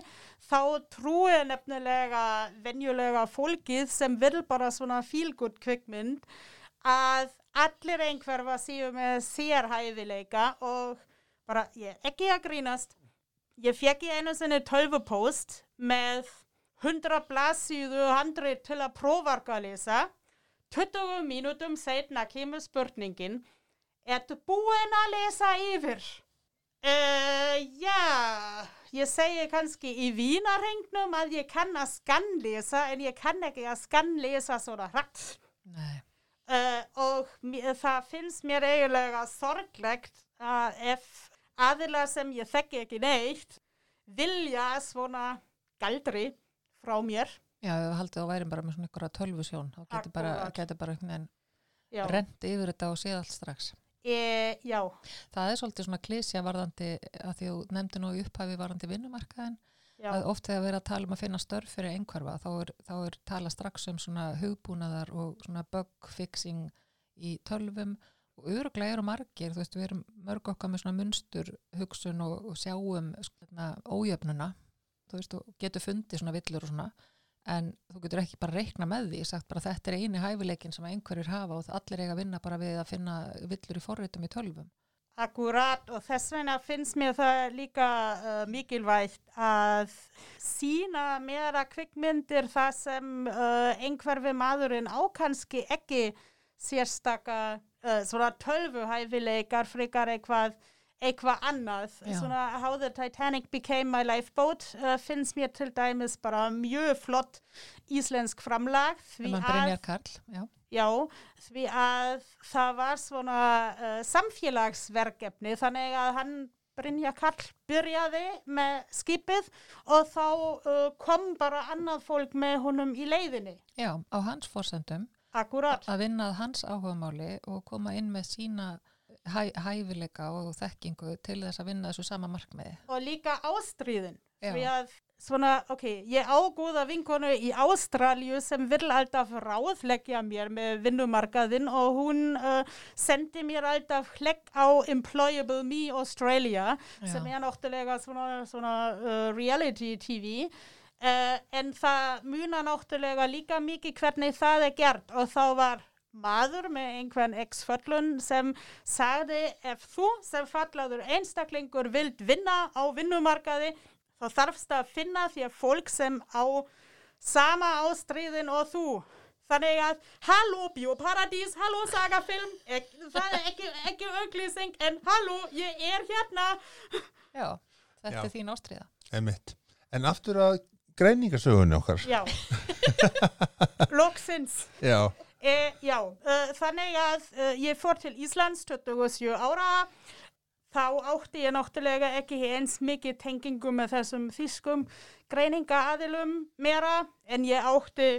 [SPEAKER 3] þá trúi nefnilega venjulega fólkið sem vil bara svona fílgútt kvikmynd að allir einhver var síðu með sérhæfileika og bara ég er ekki að grínast ég fekk í einu sinni tölvupost með 100 blaðsíðu handrið til að prófarka að lesa. 20 mínútum setna kemur spurningin, ertu búin að lesa yfir? Uh, já, ég segi kannski í vínarhengnum að ég kann að skannlesa en ég kann ekki að skannlesa svona hratt. Uh, og það finnst mér eiginlega sorglegt að ef aðila sem ég þekki ekki neitt vilja svona galdri frá mér.
[SPEAKER 1] já, við haldið að værim bara með svona ykkur tölvusjón þá getur bara, getur bara einhvern veginn rent yfir þetta og séð allt strax.
[SPEAKER 3] E, já,
[SPEAKER 1] það er svolítið svona klísja varðandi að því þú nefndi nú í upphafi varðandi vinnumarkaðin
[SPEAKER 3] já,
[SPEAKER 1] að oft þegar við erum að tala um að finna störf fyrir einhverfa þá er, þá er tala strax um svona hugbúnaðar og svona bug fixing í tölvum og öruglega eru margir, þú veist, við erum mörg okkar með svona munstur hugsun og, og sjáum svona ójöfnuna þú veist, þú getur fundið svona villur og svona en þú getur ekki bara reikna með því sagt bara þetta er eini hæfileikin sem einhverjir hafa og allir eiga að vinna bara við að finna villur í forritum í tölvum.
[SPEAKER 3] Akkurat og þess vegna finnst mér það líka uh, mikilvægt að sína meira kvikmyndir það sem uh, einhverfi maðurinn á kannski ekki sérstaka uh, svona tölvuhæfileikar frekar eitthvað eitthvað annað.
[SPEAKER 1] Já.
[SPEAKER 3] Svona How the Titanic Became My Lifeboat uh, finnst mér til dæmis bara mjög flott íslensk framlag
[SPEAKER 1] sem að já
[SPEAKER 3] Já, því að það var svona uh, samfélagsverkefni þannig að hann Brynja Karl byrjaði með skipið og þá uh, kom bara annað fólk með honum í leiðinni.
[SPEAKER 1] Já, á hans fórsendum
[SPEAKER 3] Akkurat.
[SPEAKER 1] að vinna að hans áhugamáli og koma inn með sína hæ, hæfileika og þekkingu til þess að vinna þessu sama markmiði.
[SPEAKER 3] Og líka að svona, ok, ég á góða vinkonu í Ástralju sem vil alltaf ráðleggja mér með vinnumarkaðinn og hún uh, sendi mér alltaf hlekk á Employable Me Australia
[SPEAKER 1] Já.
[SPEAKER 3] sem er náttúrulega svona, svona uh, reality TV. Uh, en það munar náttúrulega líka mikið hvernig það er gert og þá var maður með einhvern ex-föllun sem sagði ef þú sem fallaður einstaklingur vilt vinna á vinnumarkaði þá þarfst að finna þér fólk sem á sama ástriðin og þú. Þannig að, halló Bíóparadís, halló Sagafilm, ek, það er ekki, ekki auglýsing, en halló, ég er hérna.
[SPEAKER 1] Já, þetta
[SPEAKER 2] Já.
[SPEAKER 1] er þín ástriða.
[SPEAKER 2] Emitt. En aftur að greiningasögunni okkar.
[SPEAKER 3] Já, (laughs) loksins.
[SPEAKER 2] Já.
[SPEAKER 3] E, já, uh, þannig að uh, ég fór til Íslands 27 ára, þá átti ég náttúrulega ekki eins mikið tengingu með þessum þýskum greiningaaðilum meira, en ég átti,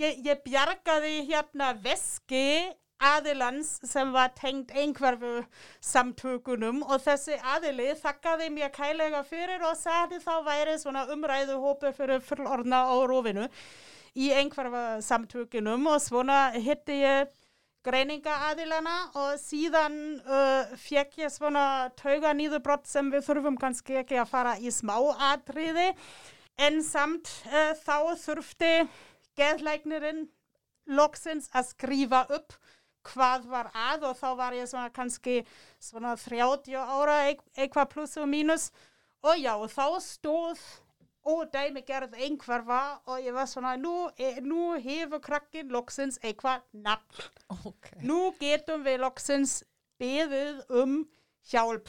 [SPEAKER 3] ég, ég bjargaði hérna veski aðilans sem var tengt einhverfu samtökunum og þessi aðili þakkaði mér kælega fyrir og sagði þá væri svona umræðu hópur fyrir fullorna á rófinu í einhverfa samtökunum og svona hitti ég greiningaaðilana og síðan uh, fekk ég svona tauga nýðubrott sem við þurfum kannski ekki að fara í smá atriði. En samt uh, þá þurfti geðlæknirinn loksins að skrifa upp hvað var að og þá var ég svona kannski svona 30 ára eit- eitthvað pluss og mínus og já, þá stóð og dæmi gerð einhverfa og ég var svona, nú, e, nú hefur krakkin loksins eitthvað nafn.
[SPEAKER 1] Ok.
[SPEAKER 3] Nú getum við loksins beðið um hjálp.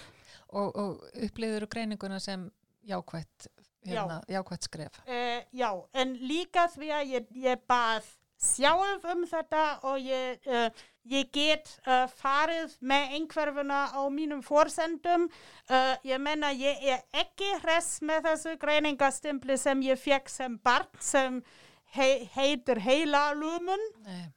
[SPEAKER 1] Og, og upplýður greininguna sem jákvætt, hérna, jákvætt skref.
[SPEAKER 3] Uh, já, en líka því að ég, ég bað sjálf um þetta og ég, uh, ég get uh, farið með einhverfuna á mínum fórsendum. Uh, ég menna, ég er ekki hress með þessu greiningastimpli sem ég fekk sem barn sem he heitir heila lumun.
[SPEAKER 1] Nei,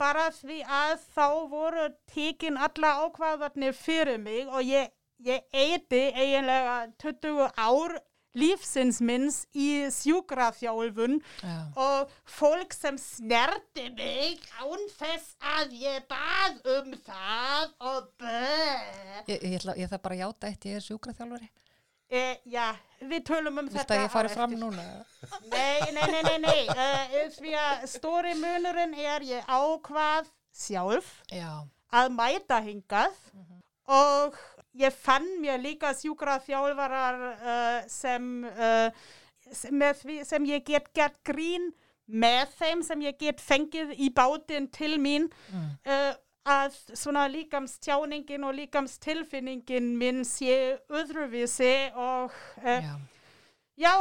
[SPEAKER 3] bara því að þá voru tekin alla ákvaðarnir fyrir mig og ég, ég eiti eiginlega 20 ár lífsins minns í sjúkraþjálfun
[SPEAKER 1] já.
[SPEAKER 3] og fólk sem snerti mig án þess að ég bað um það og bæ.
[SPEAKER 1] Ég, ég, ætla, ég þarf bara játa eitt, ég er sjúkraþjálfari.
[SPEAKER 3] E, já, við tölum um
[SPEAKER 1] Viltu
[SPEAKER 3] þetta
[SPEAKER 1] að ég fari fram núna?
[SPEAKER 3] Nei, nei, nei, nei, nei. Uh, því að stóri munurinn er ég ákvað sjálf
[SPEAKER 1] Já,
[SPEAKER 3] að mæta hingað og ég fann mér líka sjúkraþjálfarar uh, sem, uh, sem, með því, sem ég get gert grín með þeim sem ég get fengið í bátinn til mín
[SPEAKER 1] mm.
[SPEAKER 3] uh, að svona líkamstjáningin og líkamstilfinningin minn sé öðruvísi og
[SPEAKER 1] já.
[SPEAKER 3] Já,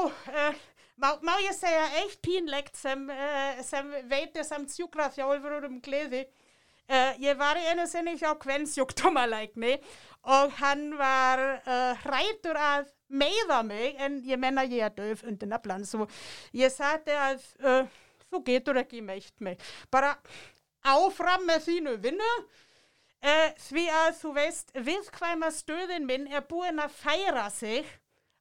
[SPEAKER 3] má, má ég segja eitt pínlegt sem, sem veitir samt sjúkraþjálfur um gleði. Uh, ég var einu sinni hjá kvennsjúkdómalækni og hann var uh, hrætur að meiða mig en ég menna ég er döf undir naflan svo ég sagði að uh, þú getur ekki meitt mig. Bara áfram með þínu vinnu uh, því að þú veist viðkvæma stöðin minn er búin að færa sig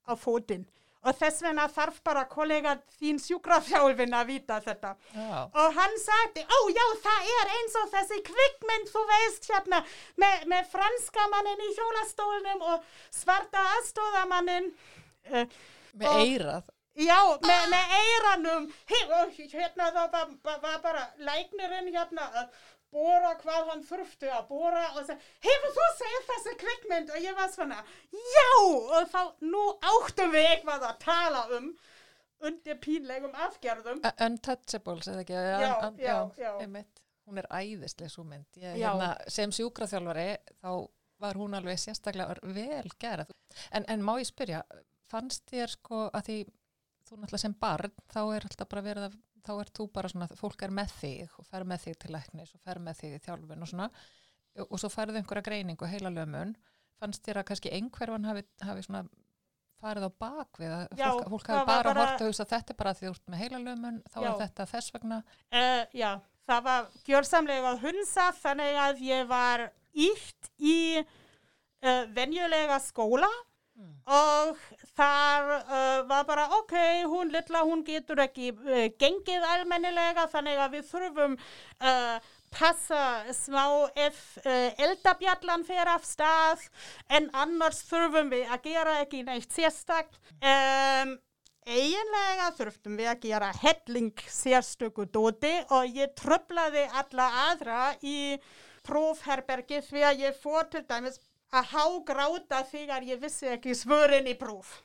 [SPEAKER 3] á fótinn og þess vegna þarf bara kollega þín sjúkraþjálfin að vita þetta.
[SPEAKER 1] Já,
[SPEAKER 3] Og hann sagði, ó já, það er eins og þessi kvikmynd, þú veist, hérna, með, með franska mannin í hjólastólnum og svarta aðstóðamannin. Uh,
[SPEAKER 1] með
[SPEAKER 3] Og-
[SPEAKER 1] eirað.
[SPEAKER 3] Já, með, með eiranum, hérna þá var, var bara læknirinn hérna bóra hvað hann þurfti að bóra og það, hefur þú segið þessi kvikmynd og ég var svona, já og þá nú áttum við eitthvað að tala um undir pínlegum afgerðum.
[SPEAKER 1] Untouchables, eða ekki?
[SPEAKER 3] Já,
[SPEAKER 1] un,
[SPEAKER 3] já, já.
[SPEAKER 1] Einmitt. Hún er æðislega svo mynd. Ég, hérna, sem sjúkraþjálfari þá var hún alveg sérstaklega vel gerð. En, en má ég spyrja, fannst þér sko að því þú náttúrulega sem barn þá er alltaf bara verið að þá er þú bara svona, fólk er með þig og fer með þig til læknis og fer með þig í þjálfun og svona. Og svo færðu einhverja greiningu heila lömun. Fannst þér að kannski einhverfan hafi, hafi svona farið á bakvið að
[SPEAKER 3] Já,
[SPEAKER 1] fólk, fólk hafi bara,
[SPEAKER 3] bara-
[SPEAKER 1] hort að hugsa þetta er bara því þú ert með heila lömun þá
[SPEAKER 3] Já.
[SPEAKER 1] er þetta þess vegna?
[SPEAKER 3] Uh, já, það var gjörsamlega hunsa þannig að ég var ítt í uh, venjulega skóla
[SPEAKER 1] Mm.
[SPEAKER 3] og þar uh, var bara ok, hún litla, hún getur ekki uh, gengið almennilega þannig að við þurfum uh, passa smá ef uh, eldabjallan fer af stað en annars þurfum við að gera ekki neitt sérstakt. Um, eiginlega þurftum við að gera helling sérstöku dóti og ég tröflaði alla aðra í prófherbergi því að ég fór til dæmis að hágráta þegar ég vissi ekki svörin í próf.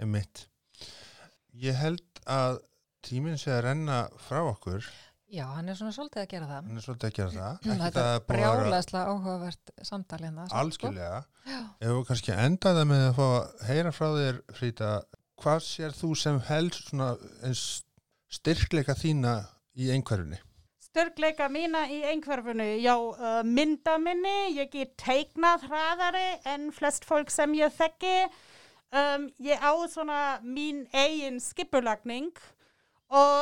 [SPEAKER 2] Einmitt. Ég held að tíminn sé að renna frá okkur,
[SPEAKER 1] Já, hann er svona svolítið að gera það
[SPEAKER 2] hann er svolítið að gera það. (clears throat) Ekki
[SPEAKER 1] Þetta er brjálæslega áhugavert samtal hérna sko.
[SPEAKER 2] algjörlega.
[SPEAKER 1] Já.
[SPEAKER 2] Ef við kannski enda það með að fá að heyra frá þér, Frida, hvað sér þú sem helst svona eins styrkleika þína í einhverjunni?
[SPEAKER 3] Styrkleika mína í einhverfunu, já, uh, mynda minni, ég get teiknað hraðari en flest fólk sem ég þekki. Um, ég á svona mín eigin skipulagning og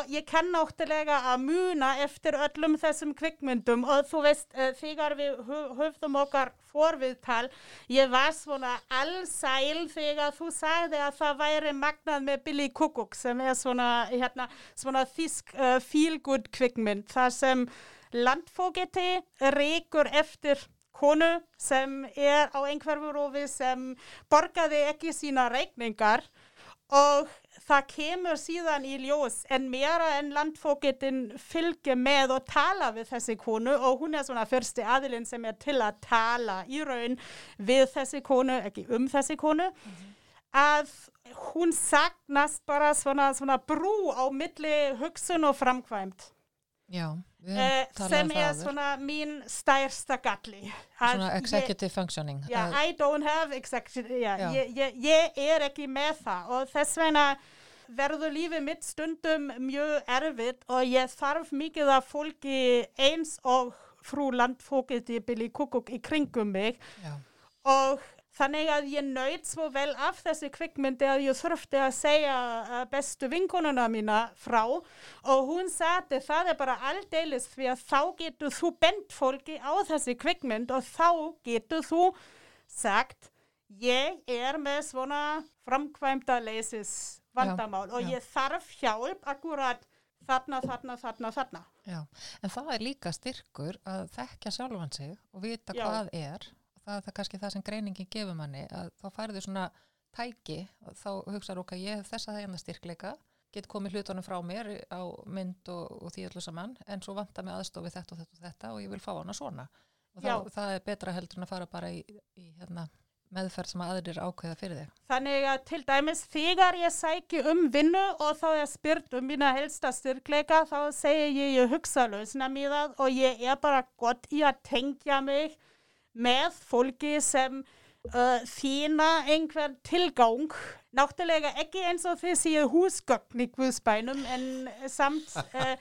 [SPEAKER 3] ég kann náttúrulega að muna eftir öllum þessum kvikmyndum. Og þú veist, uh, þegar við hö- höfðum okkar forviðtal, ég var svona allsæl þegar þú sagði að það væri magnað með Billy Kukkuk sem er svona, hérna, svona þísk uh, feel-good kvikmynd, þar sem landfógeti reikur eftir konu sem er á einhverfurófi sem borgaði ekki sína reikningar. Og það kemur síðan í ljós en meira en landfókitin fylgir með og tala við þessi konu og hún er svona fyrsti aðilinn sem er til að tala í raun við þessi konu, ekki um þessi konu að hún sagnast bara svona, svona brú á milli hugsun og framkvæmt
[SPEAKER 1] Já, talað
[SPEAKER 3] sem
[SPEAKER 1] um
[SPEAKER 3] er svona mín stærsta galli
[SPEAKER 1] Svona
[SPEAKER 3] ég-
[SPEAKER 1] executive functioning.
[SPEAKER 3] Já,
[SPEAKER 1] að-
[SPEAKER 3] I don't have executive, Já. Ég, ég, ég er ekki með það og þess vegna verður lífið mitt stundum mjög erfitt og ég þarf mikið af fólki eins og frú landfókið í Billy Kukkuk í kringum mig
[SPEAKER 1] já.
[SPEAKER 3] og þannig að ég nöyt svo vel af þessi kvikmyndi að ég þurfti að segja uh, bestu vinkonuna mína frá og hún sagði það er bara aldeilis því að þá getur þú bent fólki á þessi kvikmynd og þá getur þú sagt ég er með svona framkvæmda leysis vandamál og
[SPEAKER 1] já.
[SPEAKER 3] ég þarf hjálp akkurat þarna, þarna, þarna, þarna.
[SPEAKER 1] Já, en það er líka styrkur að þekkja sjálfan sig og vita
[SPEAKER 3] Já.
[SPEAKER 1] hvað er. Það er það kannski það sem greiningin gefur manni, að þá færðu svona tæki og þá hugsaður okkar ég hef þessa þegjanda styrkleika, get komið hlutunum frá mér á mynd og, og því öllu saman, en svo vantar mig aðstofi þetta og þetta og þetta og ég vil fá hana svona. Og þá, það er betra heldur en að fara bara í, í hérna, meðferð sem að aðrir ákveða fyrir þig.
[SPEAKER 3] Þannig að til dæmis þegar ég sæki um vinnu og þá er spyrt um mína helsta styrkleika þá segir ég ég hugsa lausna það og ég er bara gott í að tengja mig með fólki sem uh, þýna einhvern tilgang. Náttúrulega ekki eins og þið séu húsgögn í Guðsbænum en samt uh,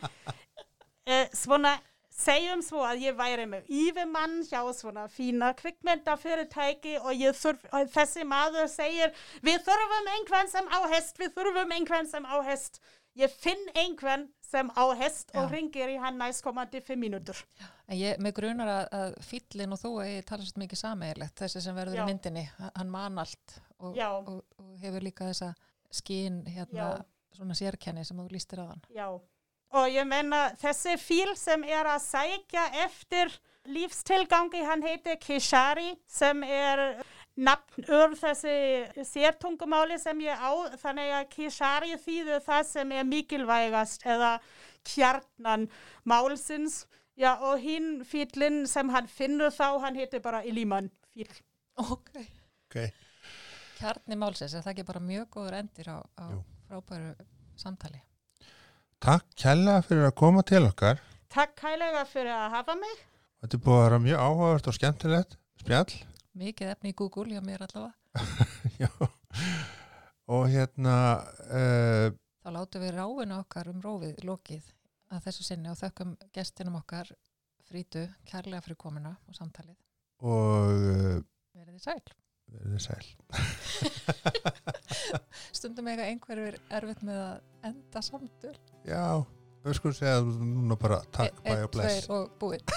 [SPEAKER 3] svona segjum svo að ég væri með yfirmann hjá svona fína kvikmyndafyrirtæki og, þurf, og þessi maður segir við þurfum einhvern sem á hest, við þurfum einhvern sem á hest. Ég finn einhvern sem á hest og
[SPEAKER 1] Já.
[SPEAKER 3] ringir í hann næstkomandi fimm mínútur.
[SPEAKER 1] En ég, mig grunar að, að fyllin og þú tala svolítið mikið sameigilegt, þessi sem verður
[SPEAKER 3] Já.
[SPEAKER 1] í myndinni, hann man allt og, og, og hefur líka þessa skín hérna, svona sérkenni sem þú lístir á hann.
[SPEAKER 3] Já, og ég menna þessi fíl sem er að sækja eftir lífstilgangi, hann heitir Kishari sem er nafn úr þessi sértungumáli sem ég á, þannig að Kishari þýður það sem er mikilvægast eða kjarnan málsins. Já, og hinn fýllinn sem hann finnur þá, hann heitir bara Iliman fýll.
[SPEAKER 1] Ok.
[SPEAKER 2] Ok,
[SPEAKER 1] Kjarni málsins, er það ekki bara mjög góður endir á, á frábæru samtali?
[SPEAKER 2] Takk kærlega fyrir að koma til okkar.
[SPEAKER 3] Takk hæglega fyrir að hafa mig.
[SPEAKER 2] Þetta er búið að vera mjög áhugavert og skemmtilegt spjall.
[SPEAKER 1] Mikið efni í Google, já mér allavega. (laughs)
[SPEAKER 2] Já. Og hérna, uh,
[SPEAKER 1] Þá látum við ráfinu okkar um rófið lokið að þessu sinni og þökkum gestinum okkar frítu, kærlega fyrir komuna og samtalið.
[SPEAKER 2] og uh,
[SPEAKER 1] Verið þið sæl.
[SPEAKER 2] Verðið sæl. (laughs)
[SPEAKER 1] Stundum eiga einhverjur erfitt með að enda samtöl.
[SPEAKER 2] Já, við skulum segja núna bara takk,
[SPEAKER 1] Einn,
[SPEAKER 2] bæja bless.
[SPEAKER 1] tveir og búið. (laughs)